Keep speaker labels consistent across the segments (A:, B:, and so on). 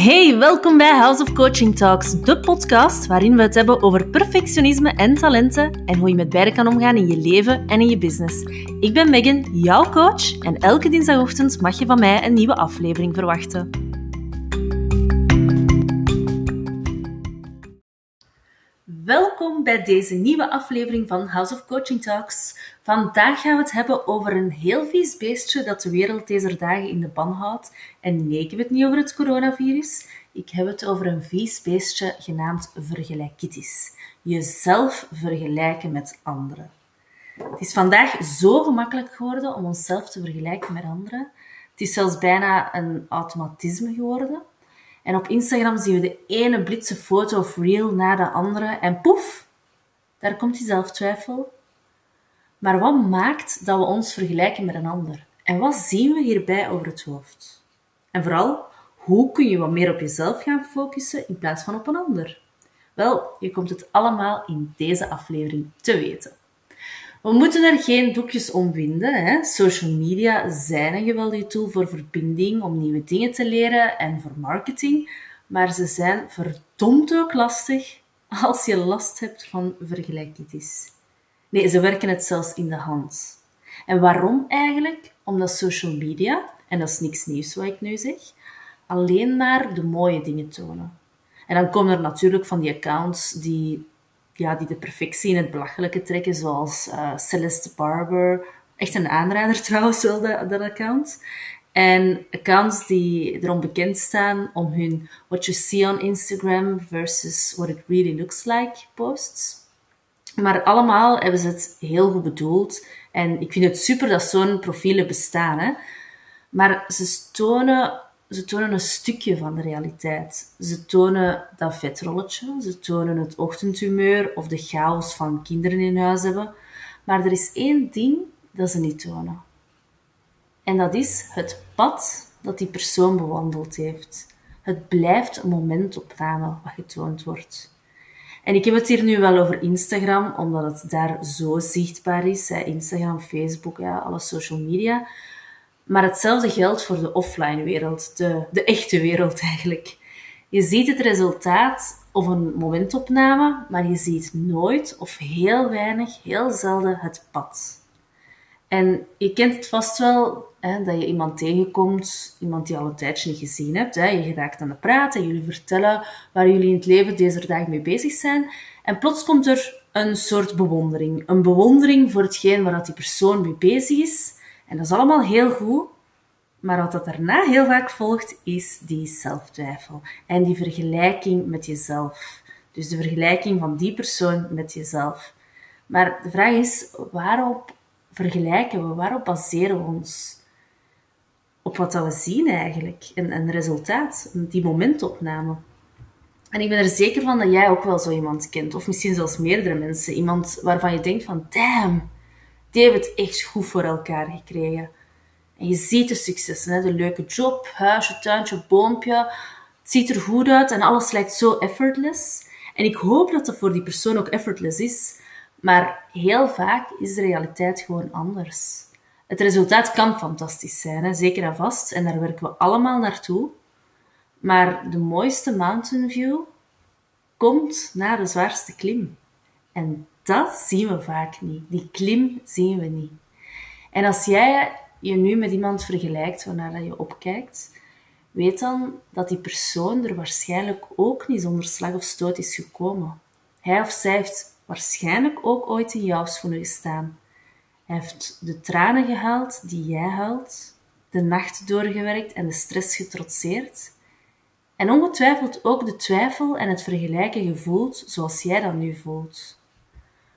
A: Hey, welkom bij House of Coaching Talks, de podcast waarin we het hebben over perfectionisme en talenten en hoe je met beide kan omgaan in je leven en in je business. Ik ben Megan, jouw coach, en elke dinsdagochtend mag je van mij een nieuwe aflevering verwachten. Bij deze nieuwe aflevering van House of Coaching Talks. Vandaag gaan we het hebben over een heel vies beestje dat de wereld deze dagen in de ban houdt. En nee, ik heb het niet over het coronavirus. Ik heb het over een vies beestje genaamd vergelijkitis. Jezelf vergelijken met anderen. Het is vandaag zo gemakkelijk geworden om onszelf te vergelijken met anderen. Het is zelfs bijna een automatisme geworden. En op Instagram zien we de ene blitse foto of reel na de andere en poef, daar komt die zelftwijfel. Maar wat maakt dat we ons vergelijken met een ander? En wat zien we hierbij over het hoofd? En vooral, hoe kun je wat meer op jezelf gaan focussen in plaats van op een ander? Wel, je komt het allemaal in deze aflevering te weten. We moeten er geen doekjes om winden. Hè? Social media zijn een geweldige tool voor verbinding, om nieuwe dingen te leren en voor marketing. Maar ze zijn verdomd ook lastig als je last hebt van vergelijkitis. Nee, ze werken het zelfs in de hand. En waarom eigenlijk? Omdat social media, en dat is niks nieuws wat ik nu zeg, alleen maar de mooie dingen tonen. En dan komen er natuurlijk van die accounts die ja, die de perfectie in het belachelijke trekken, zoals uh, Celeste Barber. Echt een aanrader trouwens, wel, dat account. En accounts die erom bekend staan om hun what you see on Instagram versus what it really looks like posts. Maar allemaal hebben ze het heel goed bedoeld. En ik vind het super dat zo'n profielen bestaan. Hè? Maar ze tonen ze tonen een stukje van de realiteit. Ze tonen dat vetrolletje, ze tonen het ochtendhumeur of de chaos van kinderen in huis hebben. Maar er is één ding dat ze niet tonen. En dat is het pad dat die persoon bewandeld heeft. Het blijft een momentopname wat getoond wordt. En ik heb het hier nu wel over Instagram, omdat het daar zo zichtbaar is. Instagram, Facebook, ja, alle social media. Maar hetzelfde geldt voor de offline wereld, de, de echte wereld eigenlijk. Je ziet het resultaat of een momentopname, maar je ziet nooit of heel weinig, heel zelden het pad. En je kent het vast wel, hè, dat je iemand tegenkomt, iemand die al een tijdje niet gezien hebt. Hè. Je geraakt aan de praten, jullie vertellen waar jullie in het leven deze dagen mee bezig zijn. En plots komt er een soort bewondering. Een bewondering voor hetgeen waar dat die persoon mee bezig is. En dat is allemaal heel goed, maar wat dat daarna heel vaak volgt, is die zelftwijfel en die vergelijking met jezelf. Dus de vergelijking van die persoon met jezelf. Maar de vraag is, waarop vergelijken we? Waarop baseren we ons? Op wat dat we zien eigenlijk. Een, een resultaat, die momentopname. En ik ben er zeker van dat jij ook wel zo iemand kent. Of misschien zelfs meerdere mensen. Iemand waarvan je denkt van, damn, die hebben het echt goed voor elkaar gekregen. En je ziet de successen, hè? de leuke job, huisje, tuintje, boompje. Het ziet er goed uit en alles lijkt zo effortless. En ik hoop dat dat voor die persoon ook effortless is. Maar heel vaak is de realiteit gewoon anders. Het resultaat kan fantastisch zijn, hè? zeker en vast. En daar werken we allemaal naartoe. Maar de mooiste mountain view komt na de zwaarste klim. En dat zien we vaak niet. Die klim zien we niet. En als jij je nu met iemand vergelijkt waarnaar je opkijkt, weet dan dat die persoon er waarschijnlijk ook niet zonder slag of stoot is gekomen. Hij of zij heeft waarschijnlijk ook ooit in jouw schoenen gestaan. Hij heeft de tranen gehaald die jij huilt, de nacht doorgewerkt en de stress getrotseerd. En ongetwijfeld ook de twijfel en het vergelijken gevoeld zoals jij dat nu voelt.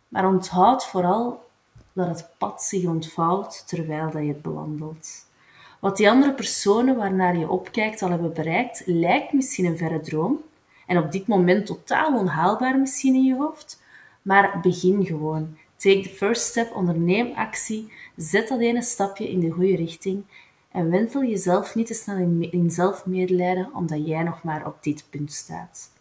A: Maar onthoud vooral dat het pad zich ontvouwt terwijl dat je het bewandelt. Wat die andere personen waarnaar je opkijkt al hebben bereikt, lijkt misschien een verre droom en op dit moment totaal onhaalbaar misschien in je hoofd, maar begin gewoon. Take the first step, onderneem actie, zet dat ene stapje in de goede richting en wentel jezelf niet te snel in, zelfmedelijden omdat jij nog maar op dit punt staat.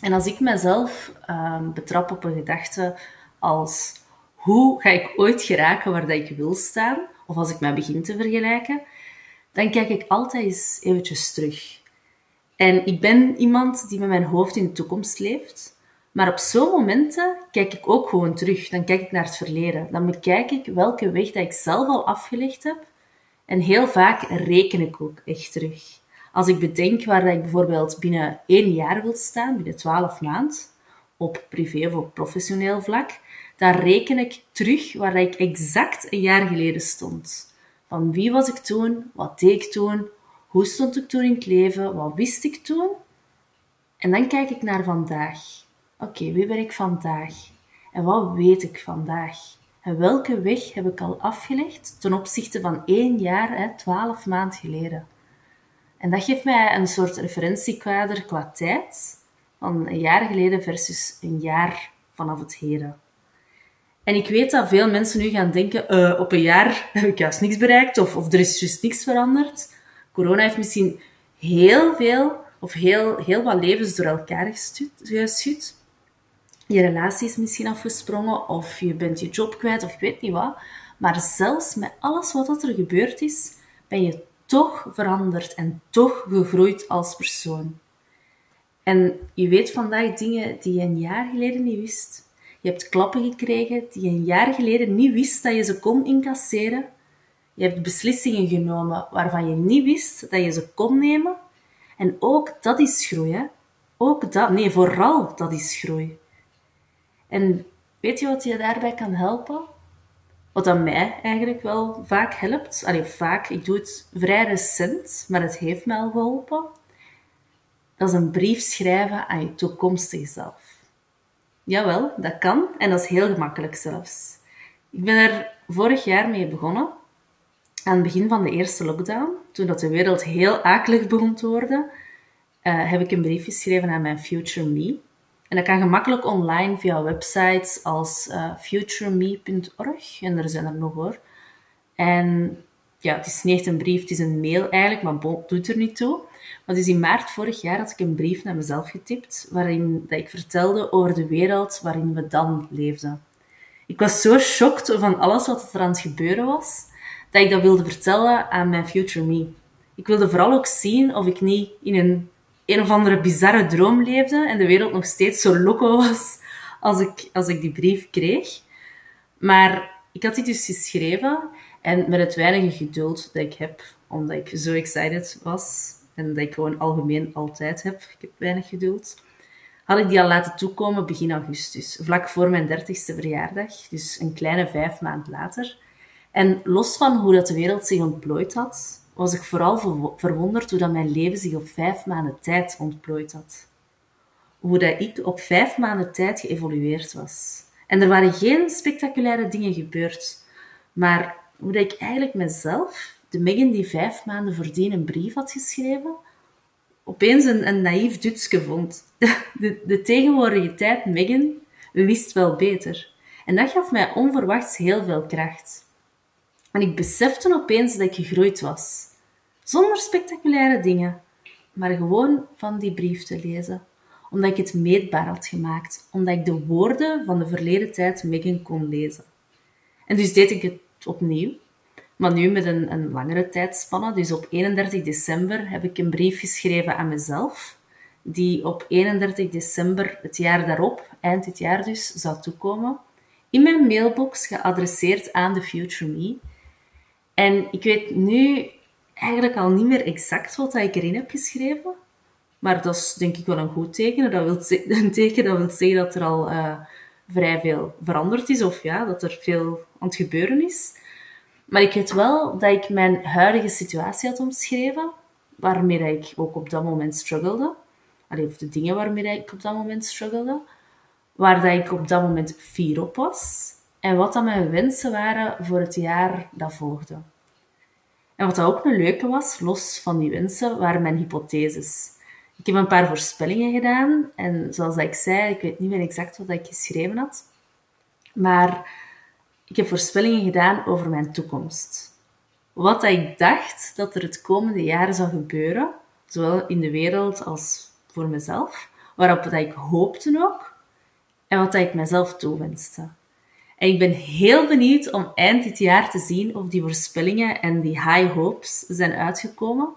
A: En als ik mezelf uh, betrap op een gedachte als hoe ga ik ooit geraken waar dat ik wil staan, of als ik mij begin te vergelijken, dan kijk ik altijd eens eventjes terug. En ik ben iemand die met mijn hoofd in de toekomst leeft. Maar op zo'n momenten kijk ik ook gewoon terug. Dan kijk ik naar het verleden. Dan bekijk ik welke weg dat ik zelf al afgelegd heb. En heel vaak reken ik ook echt terug. Als ik bedenk waar ik bijvoorbeeld binnen één jaar wil staan, binnen twaalf maanden, op privé of op professioneel vlak, dan reken ik terug waar ik exact een jaar geleden stond. Van wie was ik toen? Wat deed ik toen? Hoe stond ik toen in het leven? Wat wist ik toen? En dan kijk ik naar vandaag. Oké, wie ben ik vandaag? En wat weet ik vandaag? En welke weg heb ik al afgelegd ten opzichte van één jaar, hè, twaalf maanden geleden? En dat geeft mij een soort referentiekader qua tijd van een jaar geleden versus een jaar vanaf het heden. En ik weet dat veel mensen nu gaan denken, uh, op een jaar heb ik juist niks bereikt of, of er is juist niks veranderd. Corona heeft misschien heel veel of heel, heel wat levens door elkaar geschud. Je relatie is misschien afgesprongen of je bent je job kwijt of ik weet niet wat. Maar zelfs met alles wat er gebeurd is, ben je toch veranderd en toch gegroeid als persoon. En je weet vandaag dingen die je een jaar geleden niet wist. Je hebt klappen gekregen die je een jaar geleden niet wist dat je ze kon incasseren. Je hebt beslissingen genomen waarvan je niet wist dat je ze kon nemen. En ook dat is groei, hè? Ook dat, nee, vooral dat is groei. En weet je wat je daarbij kan helpen? Wat aan mij eigenlijk wel vaak helpt. Allee, vaak, ik doe het vrij recent, maar het heeft mij al geholpen. Dat is een brief schrijven aan je toekomstige zelf. Jawel, dat kan en dat is heel gemakkelijk zelfs. Ik ben er vorig jaar mee begonnen, aan het begin van de eerste lockdown, toen dat de wereld heel akelig begon te worden, uh, heb ik een brief geschreven aan mijn future me. En dat kan gemakkelijk online via websites als uh, futureme.org. En er zijn er nog hoor. En ja, het is niet een brief, het is een mail eigenlijk, maar doet er niet toe. Maar dus in maart vorig jaar had ik een brief naar mezelf getipt, waarin dat ik vertelde over de wereld waarin we dan leefden. Ik was zo shocked van alles wat er aan het gebeuren was, dat ik dat wilde vertellen aan mijn future me. Ik wilde vooral ook zien of ik niet in een een of andere bizarre droom leefde en de wereld nog steeds zo loco was als ik, als ik die brief kreeg. Maar ik had die dus geschreven en met het weinige geduld dat ik heb, omdat ik zo excited was en dat ik gewoon algemeen altijd heb, ik heb weinig geduld, had ik die al laten toekomen begin augustus, vlak voor mijn dertigste verjaardag, dus een kleine vijf maand later. En los van hoe dat de wereld zich ontplooid had, was ik vooral verwonderd hoe dat mijn leven zich op vijf maanden tijd ontplooid had. Hoe dat ik op vijf maanden tijd geëvolueerd was. En er waren geen spectaculaire dingen gebeurd, maar hoe dat ik eigenlijk mezelf, de Megan die vijf maanden voordien een brief had geschreven, opeens een, een naïef Dutske vond. De, de tegenwoordige tijd, Megan, wist wel beter. En dat gaf mij onverwachts heel veel kracht. En ik besefte opeens dat ik gegroeid was. Zonder spectaculaire dingen, maar gewoon van die brief te lezen. Omdat ik het meetbaar had gemaakt. Omdat ik de woorden van de verleden tijd Megan kon lezen. En dus deed ik het opnieuw. Maar nu met een, een langere tijdspanne. Dus op 31 december heb ik een brief geschreven aan mezelf. Die op 31 december het jaar daarop, eind dit jaar dus, zou toekomen. In mijn mailbox geadresseerd aan de Future Me. En ik weet nu eigenlijk al niet meer exact wat ik erin heb geschreven. Maar dat is denk ik wel een goed teken. Dat wil, een teken dat wil zeggen dat er al uh, vrij veel veranderd is. Of ja, dat er veel aan het gebeuren is. Maar ik weet wel dat ik mijn huidige situatie had omschreven. Waarmee ik ook op dat moment struggelde. Allee, of de dingen waarmee ik op dat moment struggelde. Waar dat ik op dat moment fier op was. En wat dan mijn wensen waren voor het jaar dat volgde. En wat ook een leuke was, los van die wensen, waren mijn hypotheses. Ik heb een paar voorspellingen gedaan en zoals ik zei, ik weet niet meer exact wat ik geschreven had, maar ik heb voorspellingen gedaan over mijn toekomst. Wat ik dacht dat er het komende jaar zou gebeuren, zowel in de wereld als voor mezelf, waarop dat ik hoopte ook en wat ik mezelf toewenste. En ik ben heel benieuwd om eind dit jaar te zien of die voorspellingen en die high hopes zijn uitgekomen.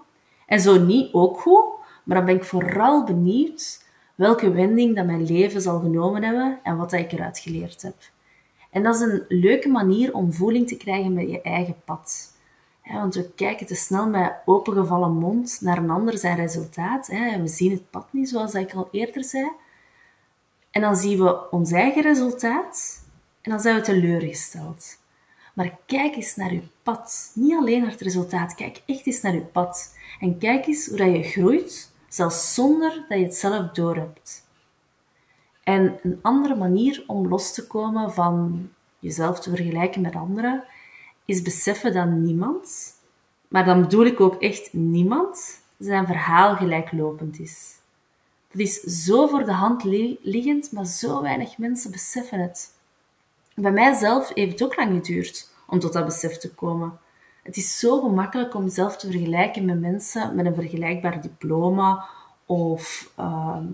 A: En zo niet ook goed, Maar dan ben ik vooral benieuwd welke wending dat mijn leven zal genomen hebben en wat ik eruit geleerd heb. En dat is een leuke manier om voeling te krijgen met je eigen pad. want we kijken te snel met opengevallen mond naar een ander zijn resultaat. en we zien het pad niet, zoals ik al eerder zei. En dan zien we ons eigen resultaat en dan zijn we teleurgesteld. Maar kijk eens naar je pad. Niet alleen naar het resultaat, kijk echt eens naar je pad. En kijk eens hoe je groeit, zelfs zonder dat je het zelf doorhebt. En een andere manier om los te komen van jezelf te vergelijken met anderen, is beseffen dat niemand, maar dan bedoel ik ook echt niemand, zijn verhaal gelijklopend is. Dat is zo voor de hand liggend, maar zo weinig mensen beseffen het. Bij mijzelf heeft het ook lang geduurd om tot dat besef te komen. Het is zo gemakkelijk om jezelf te vergelijken met mensen met een vergelijkbaar diploma of ehm,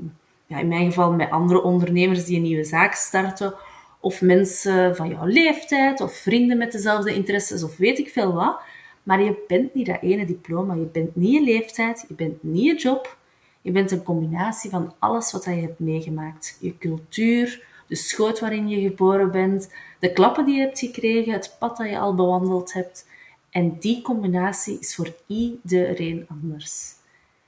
A: ja, in mijn geval met andere ondernemers die een nieuwe zaak starten of mensen van jouw leeftijd of vrienden met dezelfde interesses of weet ik veel wat. Maar je bent niet dat ene diploma, je bent niet je leeftijd, je bent niet je job, je bent een combinatie van alles wat je hebt meegemaakt. Je cultuur, de schoot waarin je geboren bent, de klappen die je hebt gekregen, het pad dat je al bewandeld hebt. En die combinatie is voor iedereen anders.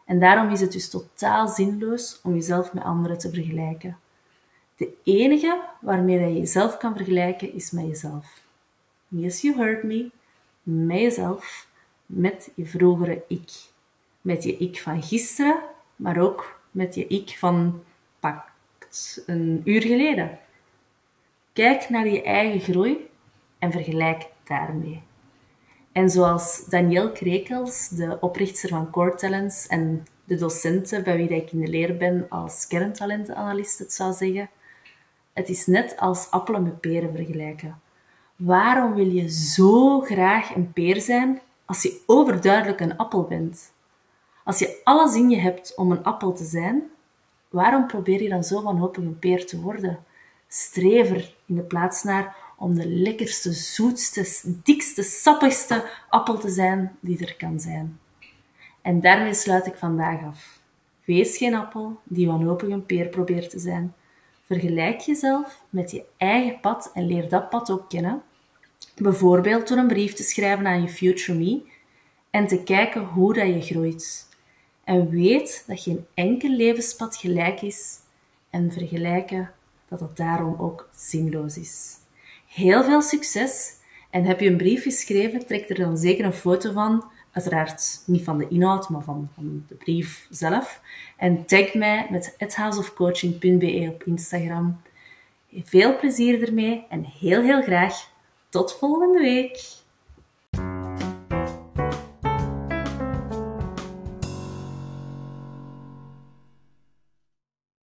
A: En daarom is het dus totaal zinloos om jezelf met anderen te vergelijken. De enige waarmee je jezelf kan vergelijken is met jezelf. Yes, you heard me. Met jezelf, met je vroegere ik. Met je ik van gisteren, maar ook met je ik van pak een uur geleden. Kijk naar je eigen groei en vergelijk daarmee. En zoals Danielle Krekels, de oprichter van Core Talents en de docenten bij wie ik in de leer ben als kerntalentenanalist het zou zeggen, het is net als appelen met peren vergelijken. Waarom wil je zo graag een peer zijn als je overduidelijk een appel bent? Als je alles in je hebt om een appel te zijn, waarom probeer je dan zo wanhopig een peer te worden? Streef er in de plaats naar om de lekkerste, zoetste, dikste, sappigste appel te zijn die er kan zijn. En daarmee sluit ik vandaag af. Wees geen appel die wanhopig een peer probeert te zijn. Vergelijk jezelf met je eigen pad en leer dat pad ook kennen. Bijvoorbeeld door een brief te schrijven aan je future me en te kijken hoe dat je groeit. En weet dat geen enkel levenspad gelijk is en vergelijken dat het daarom ook zinloos is. Heel veel succes en heb je een brief geschreven, trek er dan zeker een foto van. Uiteraard niet van de inhoud, maar van, van de brief zelf. En tag mij met houseofcoaching.be op Instagram. Veel plezier ermee en heel heel graag tot volgende week.